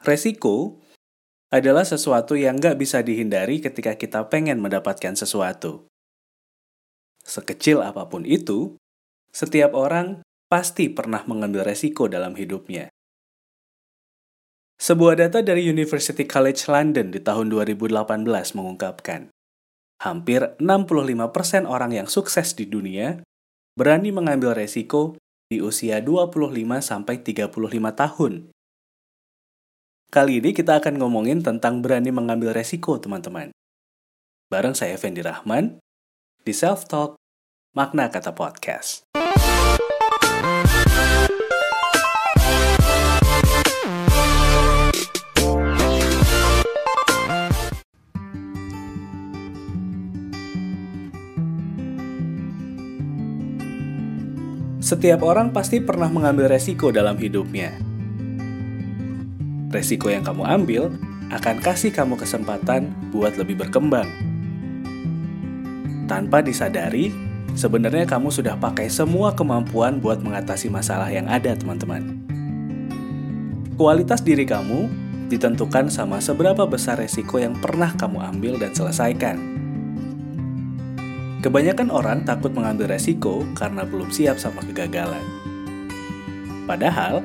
Resiko adalah sesuatu yang nggak bisa dihindari ketika kita pengen mendapatkan sesuatu. Sekecil apa pun itu, setiap orang pasti pernah mengambil resiko dalam hidupnya. Sebuah data dari University College London di tahun 2018 mengungkapkan, hampir 65% orang yang sukses di dunia berani mengambil resiko di usia 25-35 tahun. Kali ini kita akan ngomongin tentang berani mengambil resiko, teman-teman. Bareng saya Fendi Rahman, di Self Talk, Makna Kata Podcast. Setiap orang pasti pernah mengambil resiko dalam hidupnya. Resiko yang kamu ambil akan kasih kamu kesempatan buat lebih berkembang. Tanpa disadari, sebenarnya kamu sudah pakai semua kemampuan buat mengatasi masalah yang ada, teman-teman. Kualitas diri kamu ditentukan sama seberapa besar resiko yang pernah kamu ambil dan selesaikan. Kebanyakan orang takut mengambil resiko karena belum siap sama kegagalan. Padahal,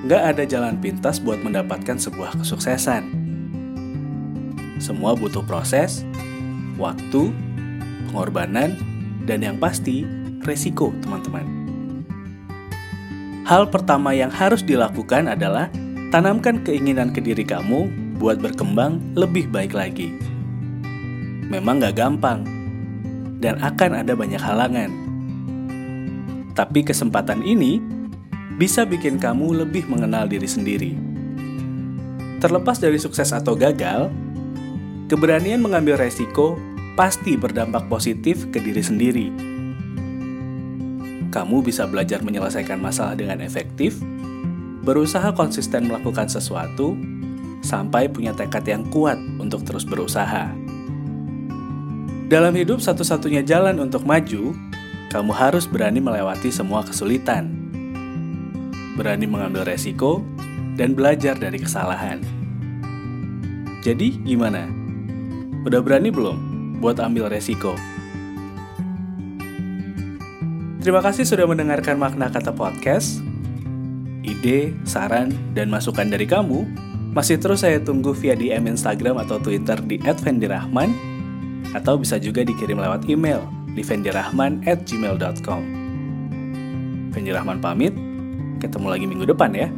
nggak ada jalan pintas buat mendapatkan sebuah kesuksesan. Semua butuh proses, waktu, pengorbanan, dan yang pasti, resiko, teman-teman. Hal pertama yang harus dilakukan adalah tanamkan keinginan ke diri kamu buat berkembang lebih baik lagi. Memang nggak gampang, dan akan ada banyak halangan. Tapi kesempatan ini bisa bikin kamu lebih mengenal diri sendiri. Terlepas dari sukses atau gagal, keberanian mengambil resiko pasti berdampak positif ke diri sendiri. Kamu bisa belajar menyelesaikan masalah dengan efektif, berusaha konsisten melakukan sesuatu, sampai punya tekad yang kuat untuk terus berusaha. Dalam hidup satu-satunya jalan untuk maju, kamu harus berani melewati semua kesulitan. Berani mengambil resiko dan belajar dari kesalahan. Jadi, gimana? Udah berani belum buat ambil resiko? Terima kasih sudah mendengarkan makna kata podcast. Ide, saran, dan masukan dari kamu masih terus saya tunggu via DM Instagram atau Twitter di @vendirahman atau bisa juga dikirim lewat email di vendirahman@gmail.com. Fendi Rahman pamit, ketemu lagi minggu depan ya.